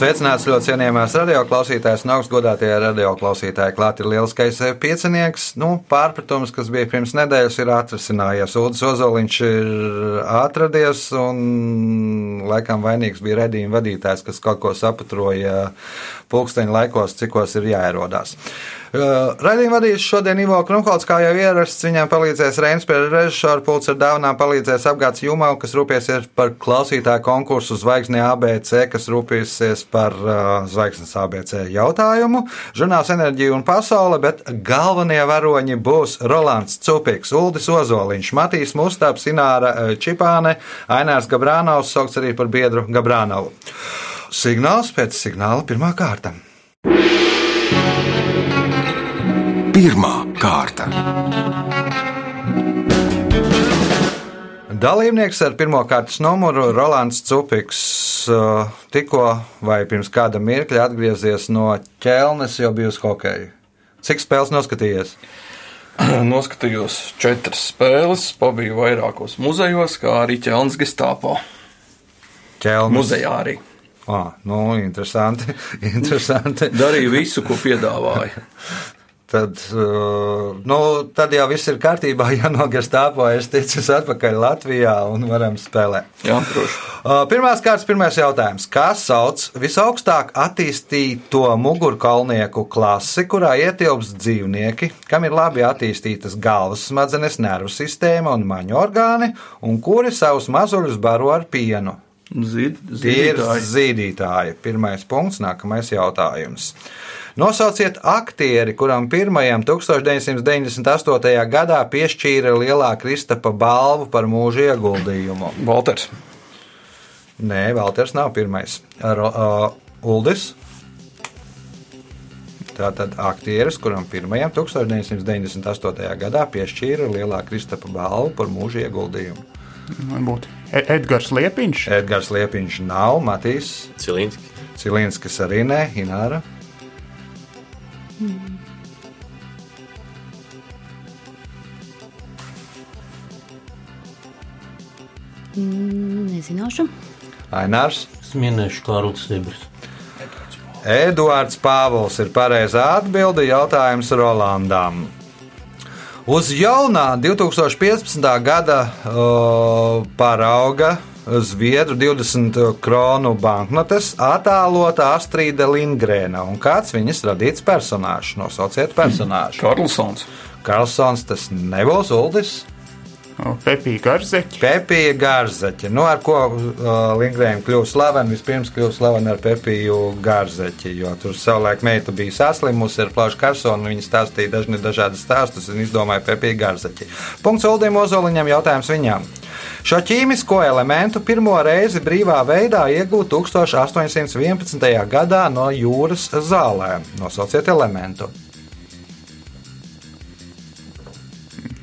Sveicināts ļoti cienījamās radioklausītājas un augstgadātie radioklausītāji. Klāt ir lieliskais piecinieks. Nu, pārpratums, kas bija pirms nedēļas, ir atrisinājies. Ulris Ozoliņš ir atradies un laikam vainīgs bija redījuma vadītājs, kas kaut ko sapatroja pulksteņa laikos, cikos ir jāierodās. Uh, Raidījuma vadīs šodien Ivo Krunholts, kā jau ierasts. Viņam palīdzēs Reinas pie režisora pults ar dāvanām, palīdzēs apgāds Jumau, kas rūpēsies par klausītāju konkursu zvaigzni ABC, kas rūpēsies par uh, zvaigznes ABC jautājumu. Žurnāls enerģija un pasaule, bet galvenie varoņi būs Rolands Cupiks, Uldis Ozoliņš, Matīs Mustāps, Ināra Čipāne, Ainārs Gabrānaus, saukts arī par biedru Gabrānavu. Signāls pēc signāla pirmā kārta. Pirmā kārta. Dalībnieks ar pirmā kārtas numuru Rolands Cupiks uh, tikko vai pirms kāda mirkļa atgriezies no ķelnes, jau bija uz hokeju. Cik spēles noskatījies? Noskatījos četras spēles, pabiju vairākos muzejos, kā arī ķelnes gestāpo. Ķelnes. Muzejā arī. Ah, nu, interesanti. interesanti. Darīju visu, ko piedāvāja. Tad, uh, nu, tad jau viss ir kārtībā. Ja no Gestāpo es ticu atpakaļ Latvijā un varam spēlēt. Jā, droši. Uh, Pirmās kārtas, pirmais jautājums. Kā sauc visaugstāk attīstīto mugurkaulnieku klasi, kurā ietilpst dzīvnieki, kam ir labi attīstītas galvas smadzenes, nervu sistēma un maņu orgāni, un kuri savus mazuļus baro ar pienu? Zid, Tie ir zīdītāji. zīdītāji. Pirmais punkts, nākamais jautājums. Nosauciet aktieri, kuram pirmajam 1998. gadā piešķīra Lielā Kristapa balvu par mūža ieguldījumu. Valters. Nē, Valters nav pirmais. Ar, uh, Uldis. Tātad aktieris, kuram pirmajam 1998. gadā piešķīra Lielā Kristapa balvu par mūža ieguldījumu. Varbūt E- Edgars Liepiņš. Edgars Liepiņš nav, Matīs Cilinski. Cilinskis arī nē, Ināra. Nezināšu. Ainārs. Es minēšu Kārlis Sebris. Eduards Pāvils ir pareizā atbilde jautājums Rolandam. Uz jaunā 2015. gada uh, parauga Zviedru 20 kronu banknotes attēlota Astrīda Lindgrēna un kāds viņas radīts personāžs. Nosauciet personāžu. Karlsons. Karlsons tas nebūs Uldis. Pepija Garzeķa. Pepija Garzeķa. Nu, ar ko uh, Lingrēna kļuva slavena? Vispirms kļuva slavena ar Pepiju Garzeķi, jo tur savulaik meita bija saslimusi ar plāšu karsonu. Viņa stāstīja dažni dažādas stāstus un izdomāja Pepiju Garzeķi. Punkts Uldim Ozoliņam jautājums viņam. Šo ķīmisko elementu pirmo reizi brīvā veidā iegūta 1811. gadā no jūras zālēm. Nosauciet elementu.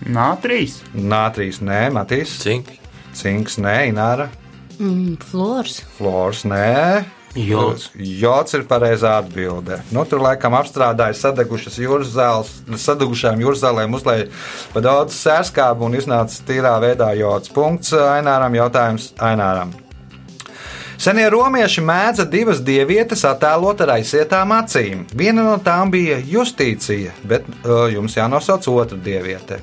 Nātrīs. Nātrīs, nē, Matīs. Cinki. Cinks, nē, Ināra. Mm, Flors. Flors, nē. Jods. Jods ir pareizā atbilde. Nu, tur laikam apstrādāja sadegušas jūras zāles, sadegušām jūras zālēm uzlēja pa daudz sērskābu un iznāca tīrā veidā jods. Punkts Aināram, jautājums Aināram. Senie romieši mēdza divas dievietes attēlot ar aizsietām acīm. Viena no tām bija justīcija, bet uh, jums jānosauc otra dieviete.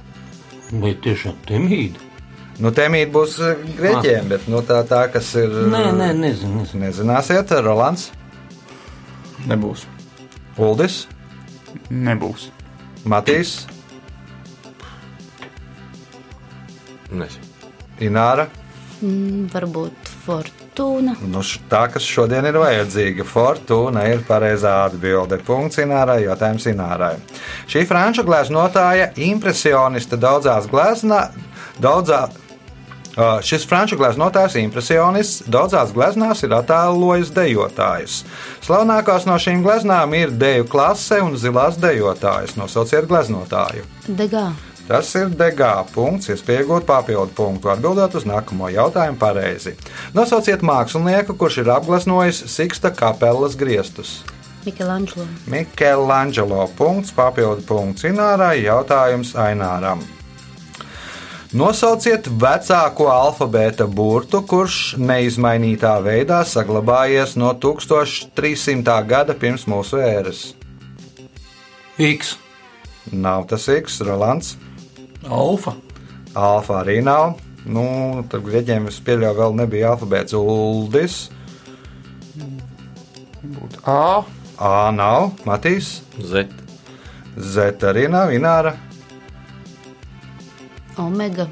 Vai tiešām temīda? Nu, temīt būs uh, grieķiem, bet nu, tā, tā, kas ir. Nē, nē, nezinu. nezinu. Nezināsiet, Rolands, Nebūs. Uldis, Nebūs. Matīs, Nezinu. Ināra. Mm, varbūt Fortūna. Nu, tā, kas šodien ir vajadzīga, fortūna ir pareizā atbilde. Punkts Inārai, jautājums Inārai. Šī franču gleznotāja, impresioniste daudzās gleznā, daudzā. Uh, Šis franču gleznotājs, impresionists, daudzās gleznās ir attēlojis dejotājus. Slavenākās no šīm gleznām ir deju klase un zilās dejotājas. Nosauciet gleznotāju. Degā. Tas ir degā punkts, iespējot papildu punktu, atbildot uz nākamo jautājumu pareizi. Nosauciet mākslinieku, kurš ir apgleznojis Siksta kapelas griestus. Mikelāņģelo. Mikelāņģelo punkts, papildu punkts Inārai, jautājums Aināram. Nosauciet vecāko alfabēta burtu, kurš neizmainītā veidā saglabājies no 1300. gada pirms mūsu ēras. X. Nav tas X, Rolands. Alfa. Alfa arī nav. Nu, tad grieķiem es pieļauju, vēl nebija alfabēts Uldis. Būtu A. A nav, Matīs. Z. Z arī nav, Ināra. Omega.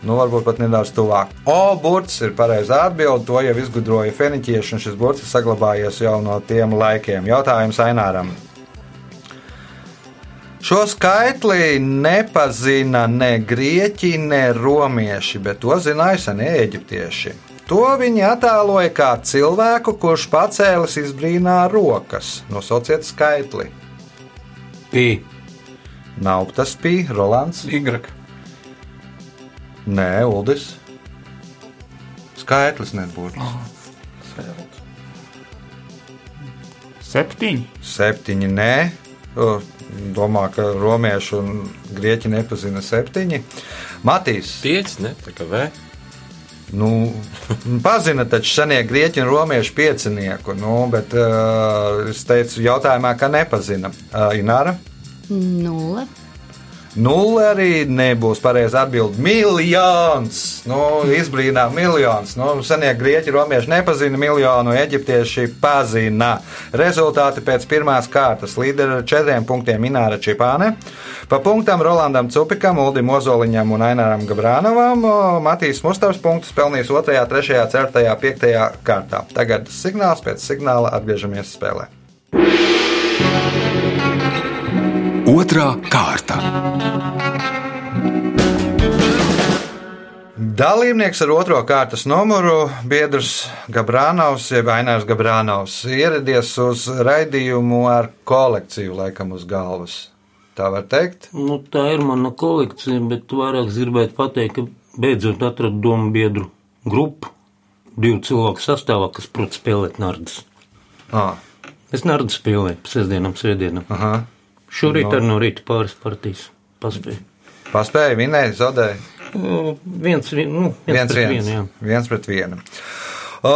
Nu, varbūt pat nedaudz tuvāk. O burts ir pareizā atbilde. To jau izgudroja feniķieši, un šis burts ir saglabājies jau no tiem laikiem. Jautājums Aināram. Šo skaitli nepazina ne grieķi, ne romieši, bet to zināja senie eģiptieši. To viņi attēloja kā cilvēku, kurš pacēlis izbrīnā rokas. Nosauciet skaitli. P. Nav tas pī, Rolands. Y. Nē, Uldis. Skaitlis nebūtu. Septiņi. Septiņi nē. Domā, ka romieši un grieķi nepazina septiņi. Matīs, 5, ne? Tā kā V. nu, pazina taču senie grieķi un romieši piecinieku, nu, bet uh, es teicu jautājumā, ka nepazina. Uh, Ināra? Nulle. Nulle arī nebūs pareizi atbild. Miljons! Nu, izbrīnā miljons. Nu, senie grieķi, romieši nepazina miljonu, eģiptieši pazina. Rezultāti pēc pirmās kārtas līderi ar četriem punktiem Ināra Čipāne. Pa punktam Rolandam Cupikam, Uldim Ozoliņam un Aināram Gabrānovam. Matīs Mustavs punktus pelnījis 2, 3, 4, 5 kārtā. Tagad signāls pēc signāla atgriežamies spēlē. Otra kārta. Dalībnieks ar otro kārtas numuru biedrs Gabrānaus, jeb Ainārs Gabrānaus, ieradies uz raidījumu ar kolekciju, laikam, uz galvas. Tā var teikt. Nu, tā ir mana kolekcija, bet vairāk gribētu pateikt, ka beidzot atradu domu biedru grupu. Divu cilvēku sastāvā, kas prot spēlēt nārdus. Ah, Es nārdu spēlēju pa sestdienām, svētdienām. Šorīt No. ar no rīta pāris partijas paspēju. Paspēja, vinēja, zaudēja. Nu, Viens, vien, nu, viens, Viens, pret viens, vienu, jā. viens pret vienu. O,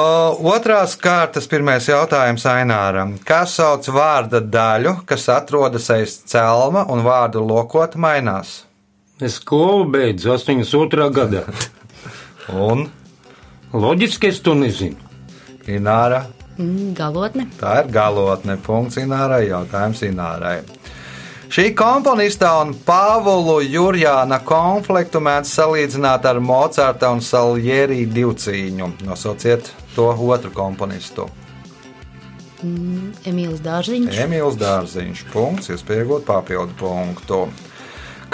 otrās kārtas pirmais jautājums Aināram. Kā sauc vārda daļu, kas atrodas aiz celma un vārdu lokota mainās? Es skolu beidzu 82. gadā. Un Loģiski es to nezinu. Ināra. Mm, Galotne. Tā ir galotne. Punkts Inārai. Jautājums Inārai. Šī komponista un Pāvulu Jurjāna konfliktu mēdz salīdzināt ar Mocarta un Saljērī divcīņu. Nosauciet to otru komponistu. Emīls Dārziņš. Emīls Dārziņš. Punkts, iespējot papildu punktu.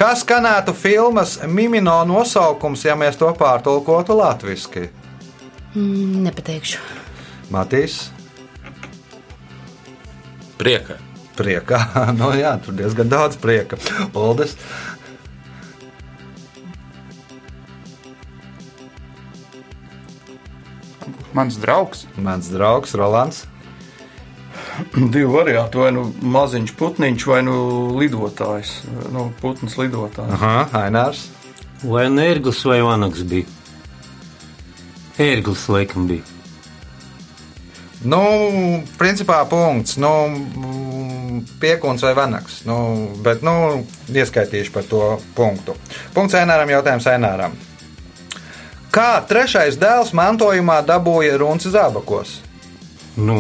Kā skanētu filmas Mimino nosaukums, ja mēs to pārtulkotu latviešu? Mm, Nepateikšu. Matīs, Prieka. Priekā. nu, jā, tur diezgan daudz prieka. Paldies! Mans draugs. Mans draugs Rolands. Divi varianti, vai nu maziņš putniņš, vai nu lidotājs. Nu, putns lidotājs. Aha, Ainārs. Vai nu ērglis vai vanags bija? Ērglis laikam bija. Nu, principā punkts. Nu, piekūns vai vanaks. Nu, bet, nu, ieskaitīšu par to punktu. Punkts Aināram, jautājums Aināram. Kā trešais dēls mantojumā dabūja runci zābakos? Nu,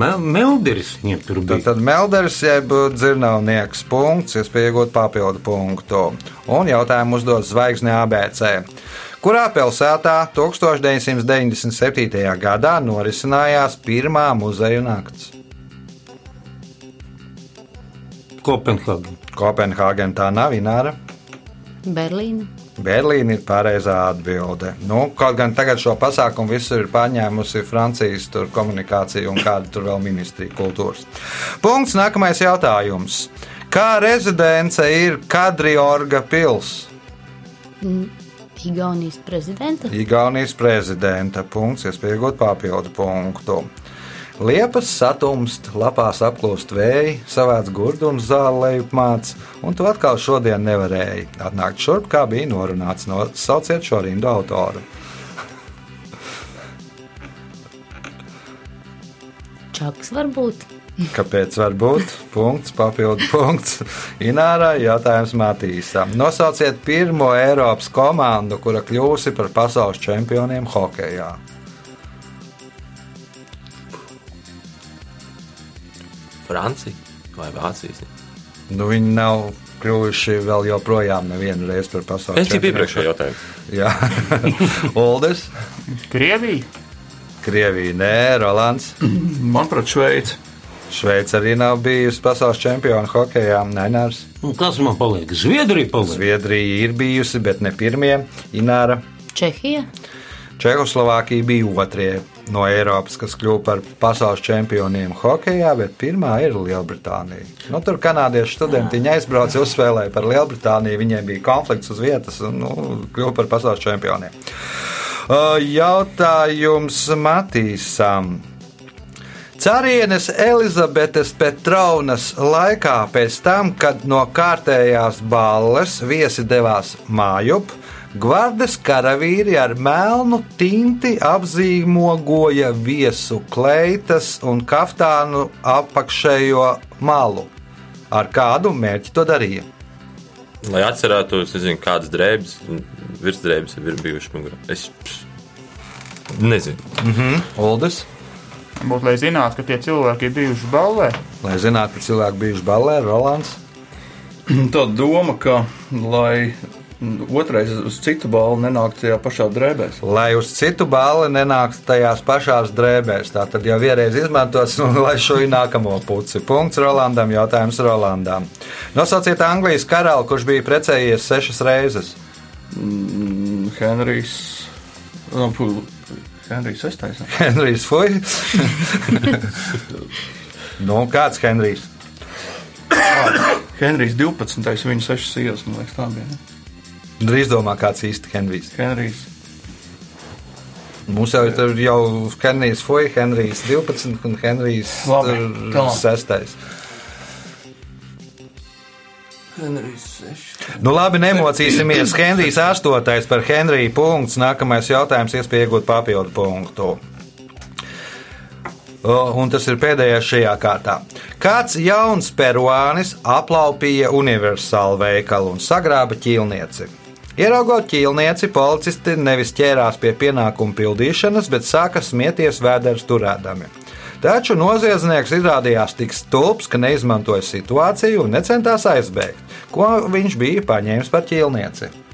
mel Melderis viņam tur Tad, bija. tad Melders jeb dzirnavnieks punkts, iespēja iegūt papildu punktu. Un jautājumu uzdod zvaigzne ABC. Kurā pilsētā 1997. gadā norisinājās pirmā muzeja nakts? Kopenhāgen. Kopenhāgen tā nav Ināra. Berlīna. Berlīna ir pareizā atbilde. Nu, kaut gan tagad šo pasākumu visur ir pārņēmusi Francijas tur komunikācija un kāda tur vēl ministrija kultūras. Punkts. Nākamais jautājums. Kā rezidence ir Kadriorga pils? Igaunijas prezidenta. Igaunijas prezidenta punkts, iespējot papildu punktu. Liepas satumst, lapās apklūst vēji, savāds gurdums zāle lejupmāts, un tu atkal šodien nevarēji atnākt šurp, kā bija norunāts. Nosauciet šo rindu autoru. Čaks varbūt. Kāpēc var būt? Punkts, papildu punkts. Inārai jautājums Matīsam. Nosauciet pirmo Eiropas komandu, kura kļūsi par pasaules čempioniem hokeja. Francija vai Vācijas? Nu, viņi nav kļuvuši vēl joprojām nevienu reizi par pasaules Es jau iepriekšējo jautājumu. Jā, Uldis, Krievija. Krievija, nē, Rolands. Manuprāt, Šveice. Šveice arī nav bijusi pasaules čempiona hokeja. Nenārs. Un kas man paliek? Zviedrija paliek. Zviedrija ir bijusi, bet ne pirmie. Ināra. Čehija. Čehoslovākija bija otrie no Eiropas, kas kļuva par pasaules čempioniem hokeja, bet pirmā ir Lielbritānija. Nu, tur kanādiešu studenti aizbrauca, uzspēlēja par Lielbritāniju, viņiem bija konflikts uz vietas un nu, kļuva par pasaules čempioniem. Jautājums Matīsam. Carienes Elizabetes Petraunas laikā, pēc tam, kad no kārtējās balles viesi devās mājup, Gvardes karavīri ar melnu tinti apzīmogoja viesu kleitas un kaftānu apakšējo malu. Ar kādu mērķi to darīja? Lai atcerētos, nezinu, kādas drēbes, virsdrēbes ir bijušas mugurā. Es pš, nezinu. Uldis, Būtu, lai zinātu, ka tie cilvēki ir bijuši ballē. lai zinātu, ka cilvēki bijuši ballē, Rolands. Tā doma, ka lai otrais uz citu balvu nenāktu tajā pašā drēbēs. Lai uz citu balli nenāktu tajās pašās drēbēs. Tā tad jau vienreiz izmantots, un lai šo nākamo pusi. Punkts Rolandam, jautājums Rolandam. Nosauciet Anglijas karali, kurš bija precējies sešas reizes. Mm, Henrijs. No, pu- Henrijs sestais. Henrijs Fuj. nu, kāds Henrijs? Henrijs 12. viņa sešas ielas, man liekas, tā bija. ne? Drīz domā, kāds īsti Henrijs. Henrijs. Mums jau ir jau Henrijs Fuj, Henrijs 12 un Henrijs Labi, tur tālāk. 6. Henrijs 6. Nu, labi, nemocīsimies. Henrijs 8. par Henriju punkts. Nākamais jautājums, iespēja iegūt papildu punktu. Un tas ir pēdējais šajā kārtā. Kāds jauns peruānis aplaupīja universālu veikalu un sagrāba ķīlnieci? Ieraugot ķīlnieci, policisti nevis ķērās pie pienākumu pildīšanas, bet sāka smieties vēders turēdami. Taču noziedznieks izrādījās tik stulbs, ka neizmantoja situāciju un necentās aizbēgt, ko viņš bija paņēmis par ķīlnieci.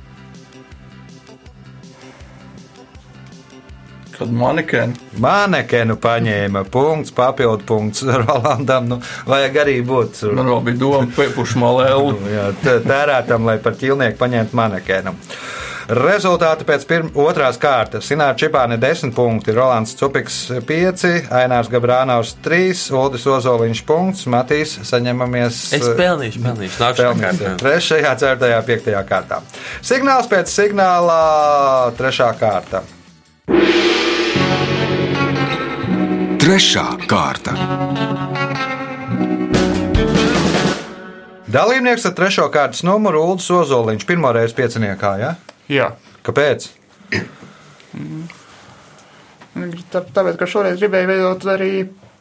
Kad manekeni. Manekenu paņēma punkts, papildu punkts Rolandam. Nu, vajag arī būt tur. Man vēl bija doma piepušu malēlu. Jā, tērētam, lai par ķīlnieku paņemtu manekenu. Rezultāti pēc pirm, otrās kārtas. Sināra Čipāne 10 punkti, Rolands Cupiks 5, Ainārs Gabrānaus 3, Uldis Ozoliņš punkts, Matīs saņemamies. Es pelnīšu, pelnīšu. Nākamā Pelnīsiet kārta. Trešajā, ceturtajā, piektajā kārtā. Signāls pēc signāla, trešā kārta. Trešā kārta. Dalībnieks ar trešo kārtas numuru Uldis Ozoliņš pirmoreiz pieciniekā, ja? Jā. Kāpēc? Tā, tāpēc, ka šoreiz gribēju veidot arī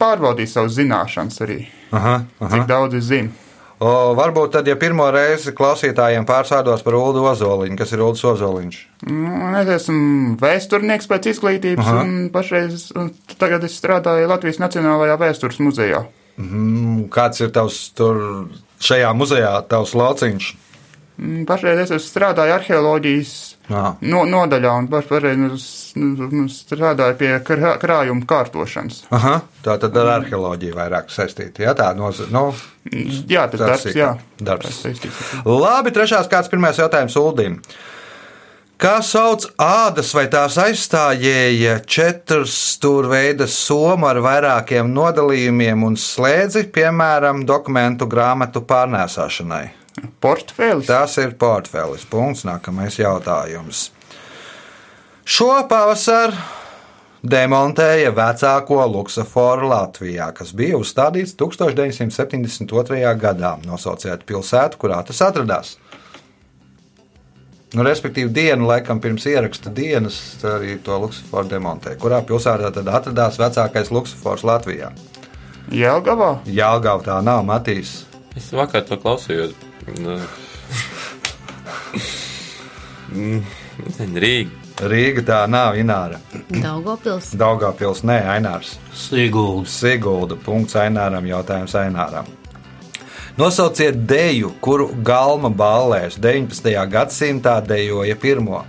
pārbaudīt savas zināšanas, arī, Aha, aha. cik daudz es zinu. O, varbūt tad, ja pirmo reizi klausītājiem pārsādos par Ulu Ozoliņu, kas ir Uldis Ozoliņš. Nu, Es esmu vēsturnieks pēc izglītības, Aha. un pašreiz un tagad es strādāju Latvijas Nacionālajā vēstures muzejā. Mm, Kāds ir tavs tur šajā muzejā, tavs lauciņš? Mm, Pašreiz es strādāju arheoloģijas. No, nodaļā, un paš- pašreiz es, nu, nu, strādāju pie krā, krājuma kārtošanas. Aha, tā tad ar arheoloģiju vairāk saistīta. Jā, tā noz... nu, Jā, tas darbs, jā. darbs. Labi, trešās kāds pirmais jautājums Uldim. Kā sauc ādas vai tās aizstājēja četras stūrveida somu ar vairākiem nodalījumiem un slēdzi, piemēram, dokumentu grāmatu pārnēsāšanai? Portfēlis. Tas ir portfelis. Punkts. Nākamais jautājums. Šo pavasaru demontēja vecāko luksusforu Latvijā, kas bija uzstādīts 1972. gadā. Nosauciet pilsētu, kurā tas atradās. Nu, respektīvi, dienu laikam pirms ieraksta dienas arī to luksusforu demontēja. Kurā pilsētā tad atradās vecākais luksusfors Latvijā? Jēlgavā? Jālgava tā nav Matīs. Es vakar to klausījos. Nu, Mm, Rīga. Rīga tā nav Ināra. Daugopils. Daugāpils, nē, Ainārs. Sigulds. Sigulda. Punkts Aināram. Jautājums Aināram. Nosauciet deju, kuru galma ballēs 19. gadsimtā dejoja pirmo.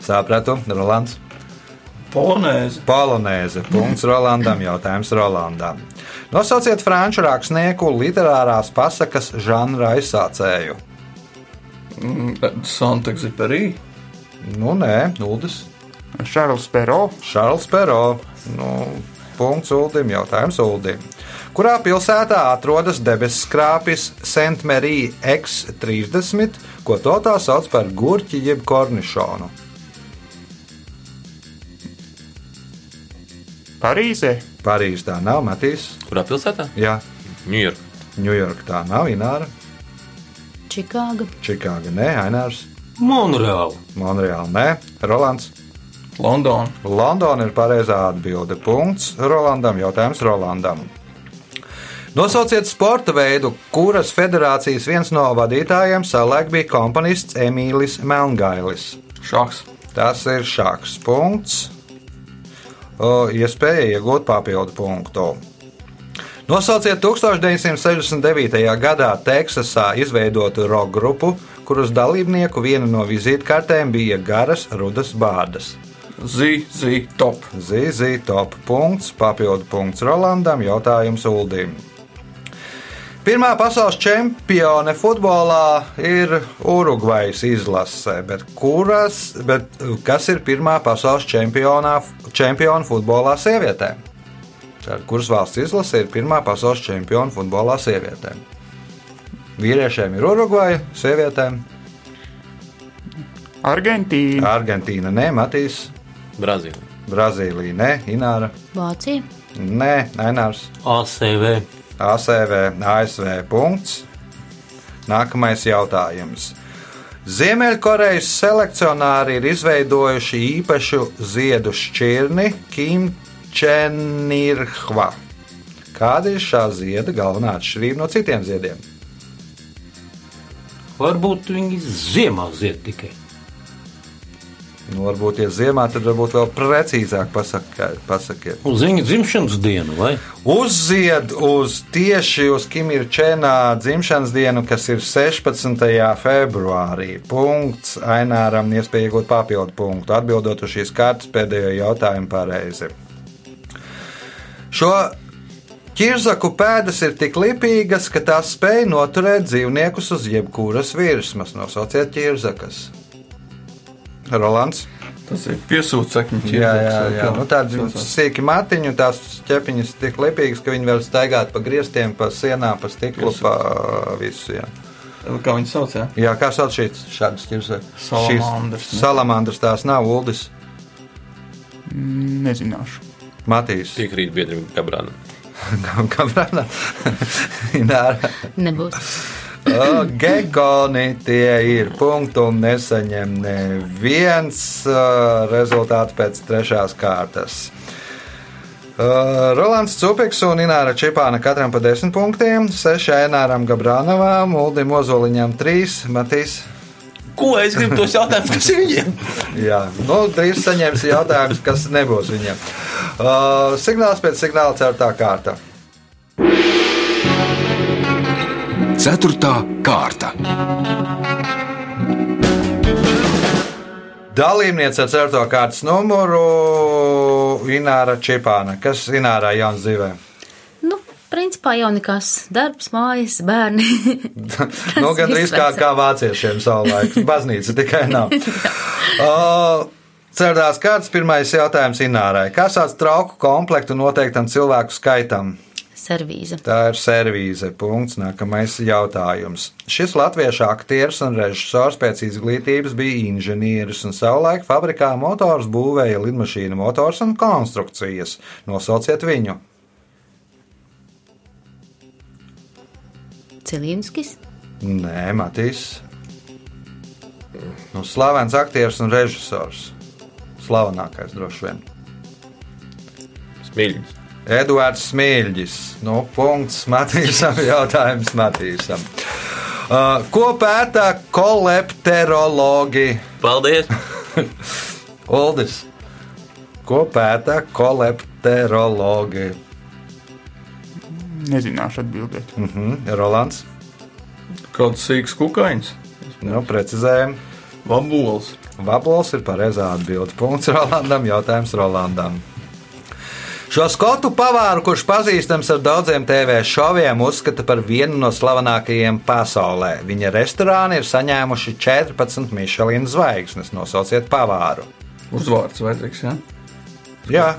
Sapratu, Rolands. Polonēzi. Polonēze. Punkts Rolandam. Jautājums Rolandam. Nosauciet franču rakstnieku literārās pasakas žanra aizsācēju. Santekziperī. Nu, nē, Uldis. Šarls Pero? Šarls Pero. Nu, punkts Uldim. Jautājums Uldim. Kurā pilsētā atrodas debesu skrāpis Saint-Marie X30, ko tautā sauc par gurķi jeb kornišonu? Parīzē? Parīzē tā nav, Matīs. Kurā pilsētā? Jā, Ņujorka. Ņujorka tā nav, Ināra. Čikāga. Čikāga nē, Ainārs. Monreāli. Monreāla nē, Rolands. Londona. Londona ir pareizā atbilde. Punkts Rolandam. Jautājums Rolandam. Nosauciet sporta veidu, kuras federācijas viens no vadītājiem savulaik bija komponists Emīlis Melngailis. Šāks. Tas ir šāks punkts. Iespēja iegūt papildu punktu. Nosauciet 1969. gadā Teksasā izveidotu roka grupu, kuras dalībnieku viena no vizītkartēm bija garas rudas bārdas. Zi, zi, top. Zīzī, top punkts, papildu punkts Rolandam, jautājums Uldim. Pirmā pasaules čempione futbolā ir Urugvajas izlase, bet, kuras, bet kas ir pirmā pasaules čempionā, čempiona futbolā sievietēm? Tātad, kuras valsts izlase ir pirmā pasaules čempiona futbolā sievietēm? Vīriešiem ir Urugvaja, sievietēm Argentīna? Argentīna, nē, Matīs, Brazīlija. Brazīlija, nē, Ināra, Vācija. nē, Ainārs. ACV. ASV, ASV. Punkts. Nākamais jautājums. Ziemeļkorejas selekcionāri ir izveidojuši īpašu ziedu šķirni Kimčenirhva. Kāda ir šā zieda galvenā atšķirība no citiem ziediem? Varbūt viņi ziemā zied tikai. Nu, varbūt, ja ziemā, tad varbūt vēl precīzāk pasaka, pasakiet. Uz viņa dzimšanas dienu, vai? Uzzied uz tieši uz Kimirčēnā dzimšanas dienu, kas ir 16. februārī. Punkts Aināram, iespēja iegūt papildu punktu, atbildot uz šīs kārtas pēdējo jautājumu pareizi. Šo ķirzaku pēdas ir tik lipīgas, ka tās spēj noturēt dzīvniekus uz jebkuras virsmas. Nosauciet ķirzakas. Rolands. Tas ir piesūcekļu ķirzakas. Jā, jā, jā. Nu, tādi Saucās. sīki matiņi, tās ķepiņas tik lipīgas, ka viņi var staigāt pa griestiem, pa sienām, pa stiklu, Piesūc. pa visu. Jā, Kā viņi sauc? Jā? jā kā sauc šīs šādas ķirzakas? Salamandras, ne? Salamandras tās nav Uldis, Nezināšu. Matīs. Piekrīt. Kā brānā? Nē, Nebūs. Gegoni tie ir punkti un nesaņem neviens rezultāts pēc trešās kārtas. Rolands Cupiks un Ināra Čipāna katram pa desmit punktiem, seši Aināram Gabrānavam, Uldim Ozoliņam trīs, Matīs. Ko es gribu tos jautājumus, kas ir viņiem? Jā, nu, drīz saņems jautājums, kas nebūs viņam. Uh, signāls pēc signāla ceturtā kārta. Ceturtā kārta. Dalībniece ar 4. kārtas numuru Ināra Čipāna. Kas Inārai jauns dzīvē? Nu, principā jau nekas. Darbs, mājas, bērni. nu, gan drīz kā, kā vāciešiem savulaik. Baznīca tikai nav. uh, Ceturtās kārtas pirmais jautājums Inārai. Kā sauc trauku komplektu noteiktam cilvēku skaitam? Servīze. Tā ir servīze. Punkts. Nākamais jautājums. Šis latviešu aktieris un režisors pēc izglītības bija inženieris un savulaik fabrikā motors būvēja lidmašīnu motors un konstrukcijas. Nosauciet viņu. Cilīnskis, Nē, Matīs. Nu, slavens aktieris un režisors. Slavenākais droši vien. Smilģis. Eduards Smilģis. Nu, punkts Matīsam, jautājums Matīsam. Uh, ko pēta kolepterologi? Paldies! Uldis. Ko pēta kolepterologi? Nezināšu atbildēt. Mhm, Rolands. Kāds sīks kukaiņš, Nu, precizējam. vabols. Vabols ir pareizā atbilde. Punkts Rolandam, jautājums Rolandam. Šo skotu pavāru, kurš pazīstams ar daudziem TV šoviem, uzskata par vienu no slavenākajiem pasaulē. Viņa restorāni ir saņēmuši 14 Michelin zvaigznes. Nosauciet pavāru. Uzvārds vajadzīgs, jā. Jā,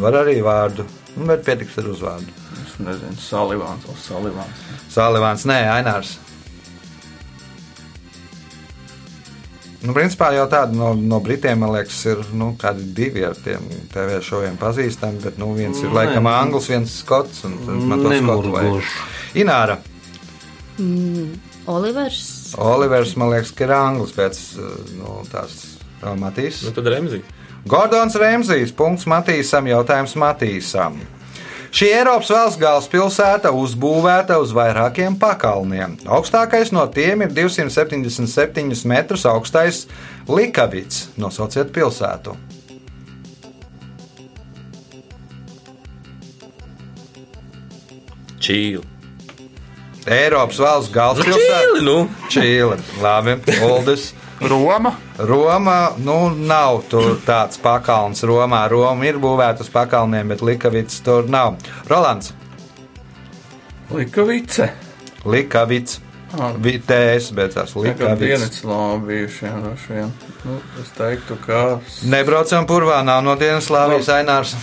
var arī vārdu, nu, bet pietiks ar uzvārdu. Es nezinu, Salivāns vai Salivāns. Salivāns, nē, Ainārs. Nu, principā jau tādi no, no Britiem, man liekas, ir nu, kādi divi ar tiem TV šoviem pazīstami, bet nu, viens ir Nē. laikam anglis, viens skots. Man skotu vajag. Nemurgoši. Ināra. Olivers, Olivers, man liekas, ka ir anglis pēc nu, tās Matīs. Nu, tad Remzī. Gordons Remzijs, punkts Matīsam, jautājums Matīsam. Šī Eiropas valsts galvaspilsēta uzbūvēta uz vairākiem pakalniem. Augstākais no tiem ir 277 metrus augstais Likavits. Nosauciet pilsētu. Čīli. Eiropas valsts Nu, galvaspilsēta. Čīli, nu. Čīle. Labi, Uldis. Roma, Roma, nu, nav tur tāds pakalns. Romā Roma ir būvēta uz pakalniem, bet Likavits tur nav. Rolands, Likavice. Likavits. Ah, Vitēs, bet tas Likavits. Likavits. Dienvidslāvi bijuši, jā, droši vien. Nu, es teiktu, ka Nebraucam purvā, nav no Dienaslāvijas ainārs.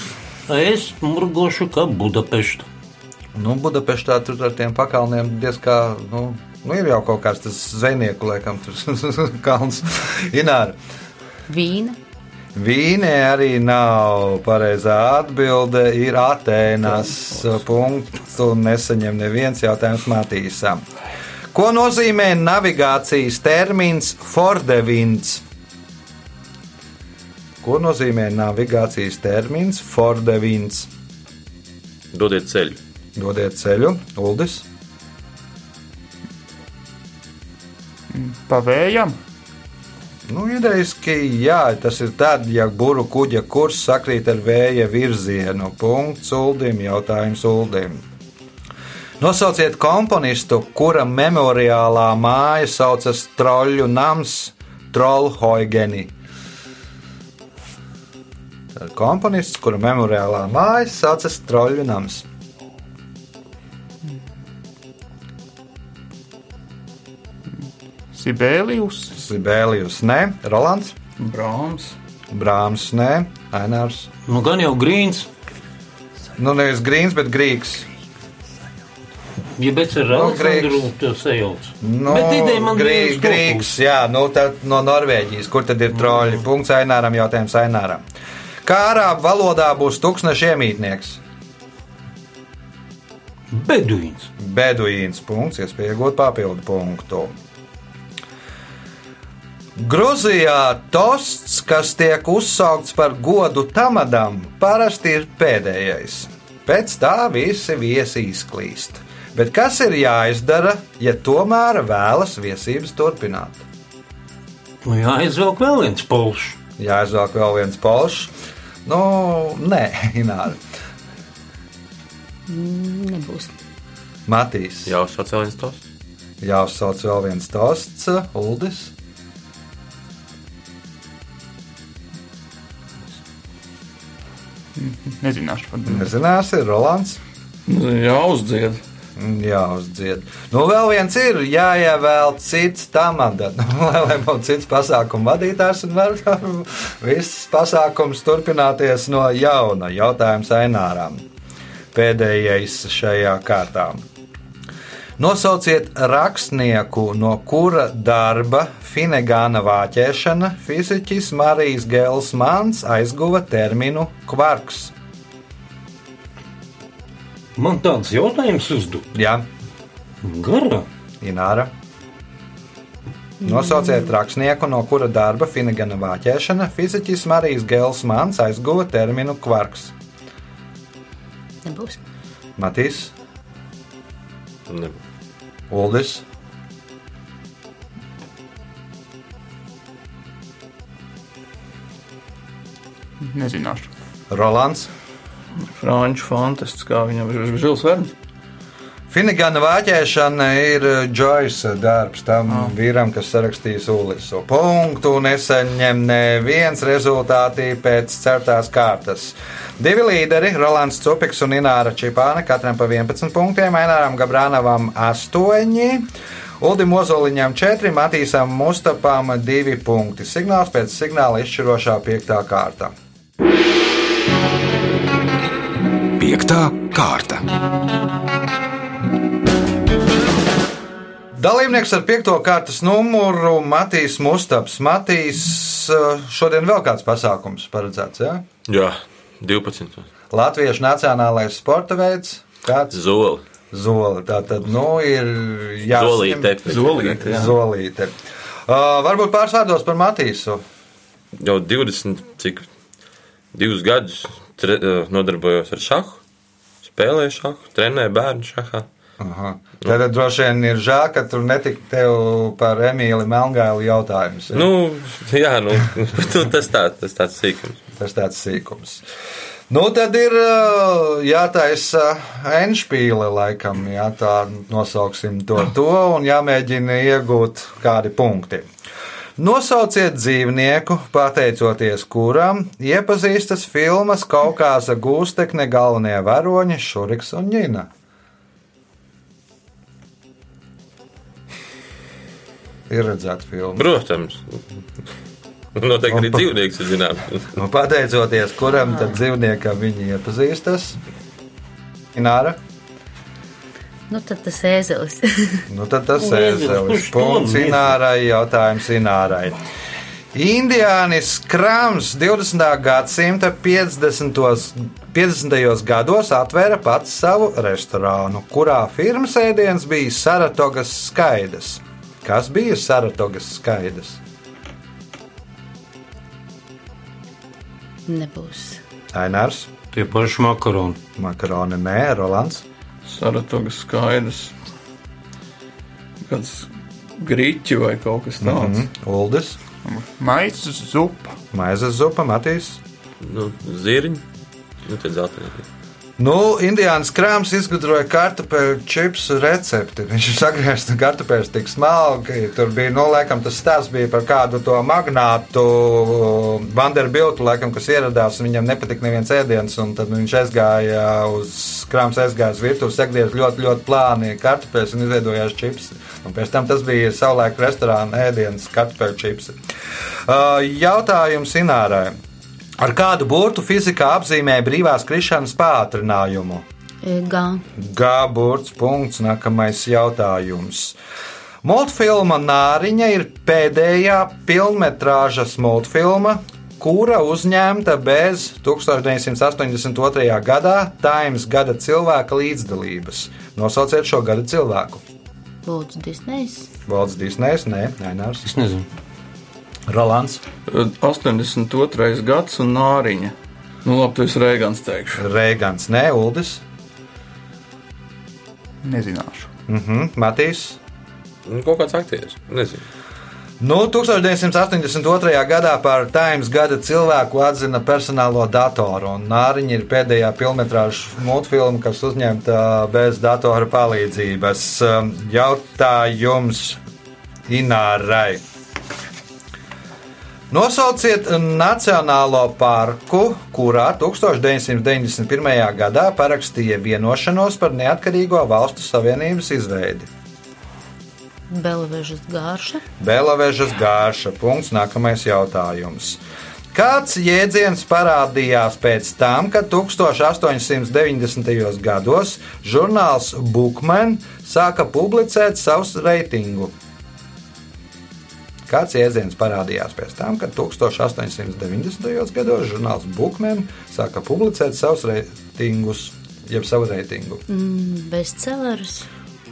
Es murgošu kā Budapešta. Nu, Budapeštā tur ar tiem pakalniem diezgan, nu, nu, ir jau kaut kāds tas zvejnieku, laikam, tur kalns. Ināra. Vīna, Vīnē arī nav pareizā atbilde. Ir Atēnās punktu nesaņem neviens jautājums Matīsam. Ko nozīmē navigācijas termins Fordevins? Ko nozīmē navigācijas termins Fordevins? Dodiet ceļu. Dodiet ceļu, Uldis. Pa vējam, Nu, idejaski, jā, tas ir tad, ja buru kuģa kurs sakrīt ar vēja virzienu. Punkts Uldim, jautājums Uldim. Nosauciet komponistu, kura memoriālā māja saucas Troļļu nams Trollhoigeni. Komponists, kura memoriālā māja saucas Troļļu nams. Sibēlijus, Sibēlijus, nē, Rolands, Brāms. Brāms, nē, Ainārs. Nu, gan jau grīns, Nu, nevis grīns, bet grīgs. ja bet ar Nu, Aleksandru Grīgs. to sajauc. Nu, Bet ideja man grī- grīgs, jā, nu, tad no Norvēģijas, kur tad ir troļi. Punkts Aināram, jautājums Aināram. Kā arābu valodā būs tūkstoši iemītnieks? Beduīns. Beduīns punkts, iespēja iegūt papildu punktu. Grūzijā tosts, kas tiek uzsaukts par godu tamadam, parasti ir pēdējais. Pēc tā visi viesi izklīst. Bet kas ir jāizdara, ja tomēr vēlas viesības turpināt? Nu, jāizvelk vēl viens polšs. Jāizvelk vēl viens polšs. Nu, nē, Ināra. nebūs. Matīs. Jā, sociālais tos. Jāuzsauc vēl viens tosts, Uldis. Nezināšu pat. Nezinās, ir Rolands. Jā, uzdzied. Jā, uzdzied. Nu, vēl viens ir jāievēl cits tamats, lai būtu cits pasākumu vadītājs un var viss pasākums turpināties no jauna. Jautājums Aināram. pēdējais šajā kārtā. Nosauciet rakstnieku, no kura darba Finegāna vāķēšana fiziķis Marijas Gelsmans aizguva terminu kvarks. Man tāds jautājums uzdod. Jā, Garā. Ināra. Nosauciet rakstnieku, no kura darba Finegāna vāķēšana fiziķis Marijas Gelsmans aizguva terminu kvarks. Nebūs. Matīs, Ne. Uldis, Nezināšu. Rolands. Franču fantastiski, kā viņam ir žils vergs. Finigāna vāķēšana ir Džoisa darbs tam oh. vīram, kas sarakstījis Ulisu. Punktu nesaņem neviens rezultātī pēc certās kārtas. Divi līderi, Rolands Cupiks un Ināra Čipāne, katram pa 11 punktiem, Aināram Gabrānavam 8. Uldim Ozoliņam 4, Matīsam Mustapam 2 punkti. Signāls pēc signāla izšķirošā piektā kārta. Piektā kārta. Dalībnieks ar piekto kārtas numuru Matīs Mustaps. Matīs, eh, šodien vēl kāds pasākums paredzēts, jā? Jā, 12. Latviešu nacionālais sporta veids, kāds Zoli. zoli. Tā tad, nu, ir jāsaņem- Zolīte. Zolīte, jā. Zolīte. Uh, varbūt pāris vārdos par Matīsu. Jau 20, cik divus gadus tre, eh, nodarbojos ar šahu. Spēlēju šahu, trenēju bērnu šahā. Aha. Tad droši vien ir žēl, ka tur netika tev par Emīlu Melngailu jautājums. ja? Nu, jā, nu, nu, tas, tā, tas tāds sīkums. Tas tāds sīkums. Nu, tad ir jātaisa enšpīle, laikam, jā, tā nosauksim to, to un jāmēģina iegūt kādi punkti. Nosauciet dzīvnieku, pateicoties kuram iepazīstas filmas Kaukāza gūstekne galvenie varoņi Šuriks un Ņina. Ir redzēta filma. Protams. Noteikti arī dzīvnieks ir zināms. Nu, pateicoties kuram tad dzīvniekam viņi iepazīstas. Ināra. Nu, tad tas ēzelis. Nu, tad tas Nu, ir ēzelis. Punkts? Inārai, jautājums Inārai. Indiānis Krams 20. gadsimta 50. 50. gados atvēra pats savu restorānu, kurā firmas ēdiens bija Saratogas skaidrs. Kas bija Saratogas skaidrs? Nebūs. Ainārs, Tie paši makaroni. makaroni, nē, Rolands. Saratogas skaidrs. Kāds grīķi vai kaut kas tāds. Mm -hmm. Uldis, Maicis zupa. maizes zupa, Matīs. Nu, zirņi. Nu, tie zeltaini. Nu, Indiāns krāms izgudroja kartupeļu čipsu recepti. Viņš ir sagriezts kartupeļus tik smalki. Tur bija, nu, laikam, tas stāsts bija par kādu to magnātu Vanderbiltu, laikam, kas ieradās, un viņam nepatika neviens ēdiens, un tad viņš aizgāja uz krāms, aizgāja uz virtuves, sagriez ļoti, ļoti plāni kartupeļus un izveidojās čipsi. Un pēc tam tas bija savulaik restorāna ēdiens, kartupeļu čipsi. Uh, jautājums Inārai. Ar kādu burtu fizikā apzīmē brīvās krišanas pātrinājumu? E, Gā. Gāburts, punkts, nākamais jautājums. Multfilma Nāriņa ir pēdējā filmetrāžas multfilma, kura uzņemta bez 1982. gadā Times gada cilvēka līdzdalības. Nosauciet šo gada cilvēku. Lūdzu, Disneys. Valds Disneys, nē, Ainārs, Es nezinu. Rolands, 82. gads un nāriņa. Nu, labi, tu esi Reigans, teikšu. Reigans, nē, Uldis, Nezināšu. mhm, Matīs. Nu, kaut kāds aktieris. Nezinu. Nu, 1982. gadā par Times gada cilvēku atzina personālo datoru. un Nāriņa ir pēdējā filmetrāžu multfilma, kas uzņemta bez datora palīdzības. Um, Jautājums Inārai. Nosauciet Nacionālo parku, kurā 1991. gadā parakstīja vienošanos par neatkarīgo valstu savienības izveidi. Belavežas gārša. Belavežas gārša. Punkts. Nākamais jautājums. Kāds jēdziens parādījās pēc tam, kad 1890. gados žurnāls Bookman sāka publicēt savus reitingu? Kāds jēdziens parādījās pēc tam, kad 1890. gados žurnāls Bookman sāka publicēt savus reitingus, jeb savu reitingu? Bestselleris.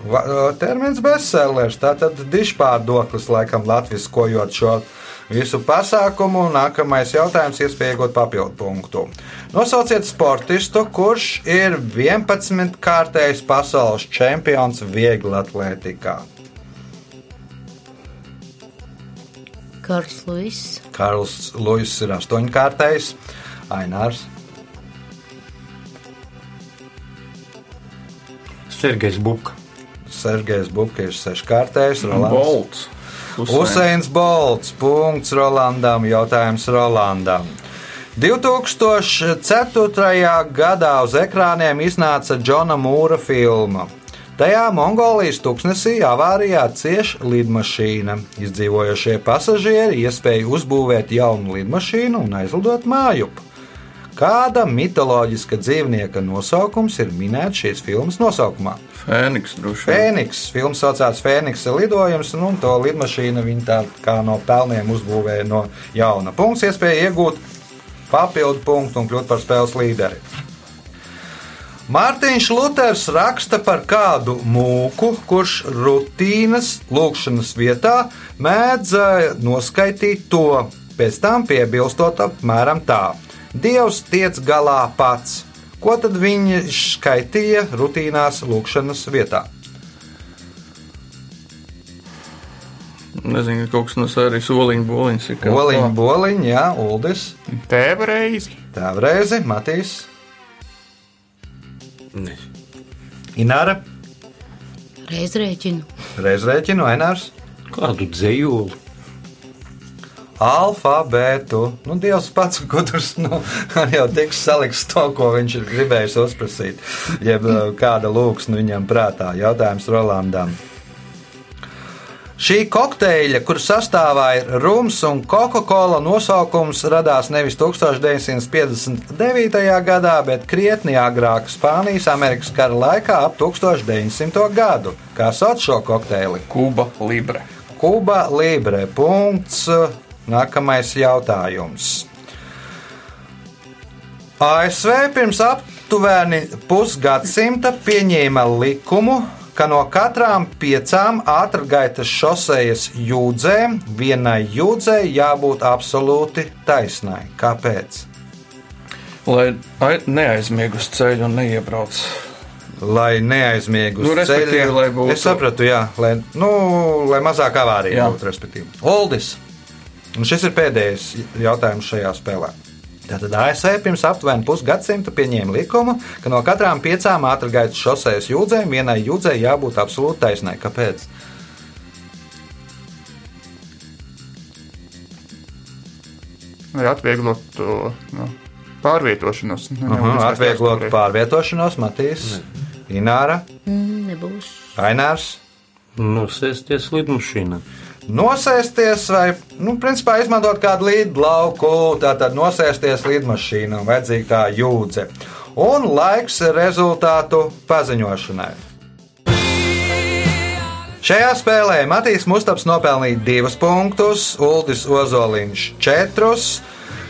Va- Termins bestsellers, tātad dišpārdoklis, laikam, latviskojot šo visu pasākumu. Nākamais jautājums, iespēja iegūt papildu punktu. Nosauciet sportistu, kurš ir 11 kārtējs pasaules čempions viegli Karls Luiss. Karls Luis ir astoņkārtējs, Ainārs. Sergejs Buka. Sergejs Buka ir seškārtējs, Rolands. Bolts. Usains Bolts. Punkts Rolandam. Jautājums Rolandam. 2004. gadā uz ekrāniem iznāca Džona Mūra filma. Tajā Mongolijas tuksnesī avārijā cieš lidmašīna. Izdzīvojošie pasažieri iespēja uzbūvēt jaunu lidmašīnu un aizlidot mājup. Kāda mitoloģiska dzīvnieka nosaukums ir minēts šīs filmas nosaukumā? Fēniks droši vien. Fēniks. Filmas saucās Fēniksa lidojums, un to lidmašīnu viņi tā kā no pelniem uzbūvēja no jauna. Punkts, iespēja iegūt papildu punktu un kļūt par spēles līderi. Mārtiņš Luters raksta par kādu mūku, kurš rutīnas lūkšanas vietā mēdz noskaitīt to, pēc tam piebilstot apmēram tā: Dievs tiec galā pats. Ko tad viņš skaitīja rutīnās lūkšanas vietā? Nezinu, kaut kas no sērijas oliņa boliņas ir. tā. boliņš, jā, Uldis, Tēva reizi. Tēvreizi, Matīs, Ne. Ināra, Reizrēķinu. Reizrēķinu, Ainārs, Kādu dzējoli? alfabētu. Nu, Dievs pats, tur nu, jau tiks salikts to, ko viņš ir gribējis uzprasīt. Jeb eh, kāda lūksna viņam prātā. Jautājums Rolandam. Šī kokteļa, kur sastāvā ir rums un Coca-Cola nosaukums, radās nevis 1959. gadā, bet krietni agrāk Spānijas Amerikas kara laikā ap 1900. gadu. Kā sauc šo kokteili? Kuba Libre. Kuba Libre. Punkts. Nākamais jautājums. ASV pirms aptuveni pusgadsimta pieņēma likumu, ka no katrām piecām ātrgaitas šosejas jūdzēm vienai jūdzei jābūt absolūti taisnai. Kāpēc? Lai ai- neaizmieg uz ceļu un neiebrauc. Lai neaizmiegu Nu, respektīvi, lai būtu- Es sapratu, jā, lai, nu, lai mazāk avārija būtu, respektīvi. Oldis. Un šis ir pēdējais jautājums šajā spēlē. Tātad ASV pirms aptuveni pusgadsimta pieņēma likumu, ka no katrām piecām ātrgaitas šosejas jūdzēm vienai jūdzei jābūt absolūti taisnai. Kāpēc? Lai atvieglot to nu, pārvietošanos. Ne- Aha, nebūtu atvieglot jāstāv pārvietošanos, Matīs, Ināra, Mm, nebūs. Ainārs. Nosēsties lidmašīnā. Nosēsties vai, nu, principā izmantot kādu līdlauku, tātad nosēsties lidmašīnā, vajadzīga tā jūdze. Un laiks rezultātu paziņošanai. Šajā spēlē Matīs Mustaps nopelnīja divus punktus, Uldis Ozoliņš četrus.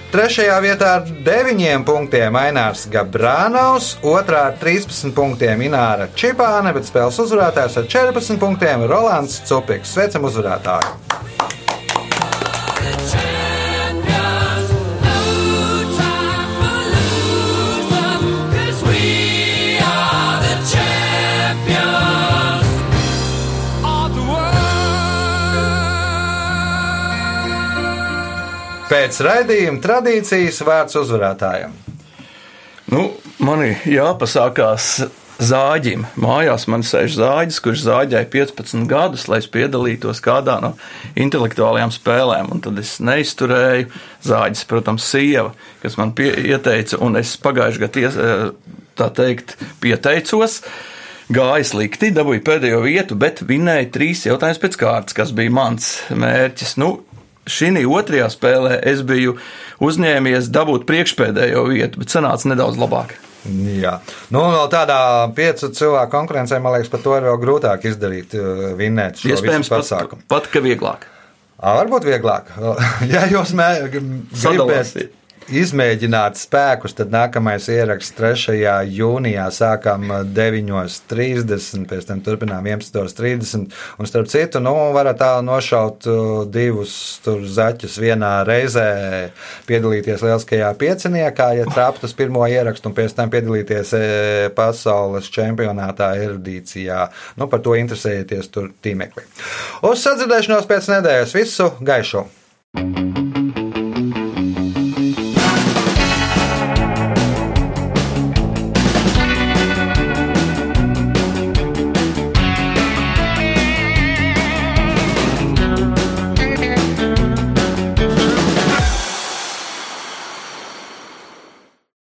Trešajā vietā ar 9 punktiem Ainārs Gabrānaus, otrā ar 13 punktiem Ināra Čipāne, bet spēles uzvarētājs ar 14 punktiem Rolands Cupiks. Sveicam uzvarētāju! Pēc raidījuma tradīcijas vērts uzvarētājam. Nu, man ir jāpasakās zāģim. Mājās man sēž zāģis, kurš zāģēja 15 gadus, lai es piedalītos kādā no intelektuālajām spēlēm. Un tad es neizturēju. Zāģis, protams, sieva, kas man pie, ieteica, un es pagājušajā gadā eh, tā teikt pieteicos. Gāja slikti, dabūju pēdējo vietu, bet vinēju trīs jautājumus pēc kārtas, kas bija mans mērķis. Nu, šī otrajā spēlē es biju uzņēmies dabūt priekšpēdējo vietu, bet sanāca nedaudz labāk. Jā, nu, no tādā piecu cilvēku konkurencē, man liekas, par to ir vēl grūtāk izdarīt, uh, vinnēt šo Iespējams, visu pat, pasākumu. pat ka vieglāk. Varbūt vieglāk. Ja jūs mē- Sadalāsiet. Izmēģināt spēkus, tad nākamais ieraksts 3. jūnijā sākām 9.30, pēc tam turpinām 11.30. Un starp citu, nu, varat tā nošaut uh, divus zaķus vienā reizē, piedalīties lieliskajā pieciniekā, ja trāpt uz pirmo ierakstu, un pēc tam piedalīties e, pasaules čempionātā erudīcijā. Nu, par to interesējieties tur tīmeklī. Uz sadzirdēšanos pēc nedēļas visu gaišu!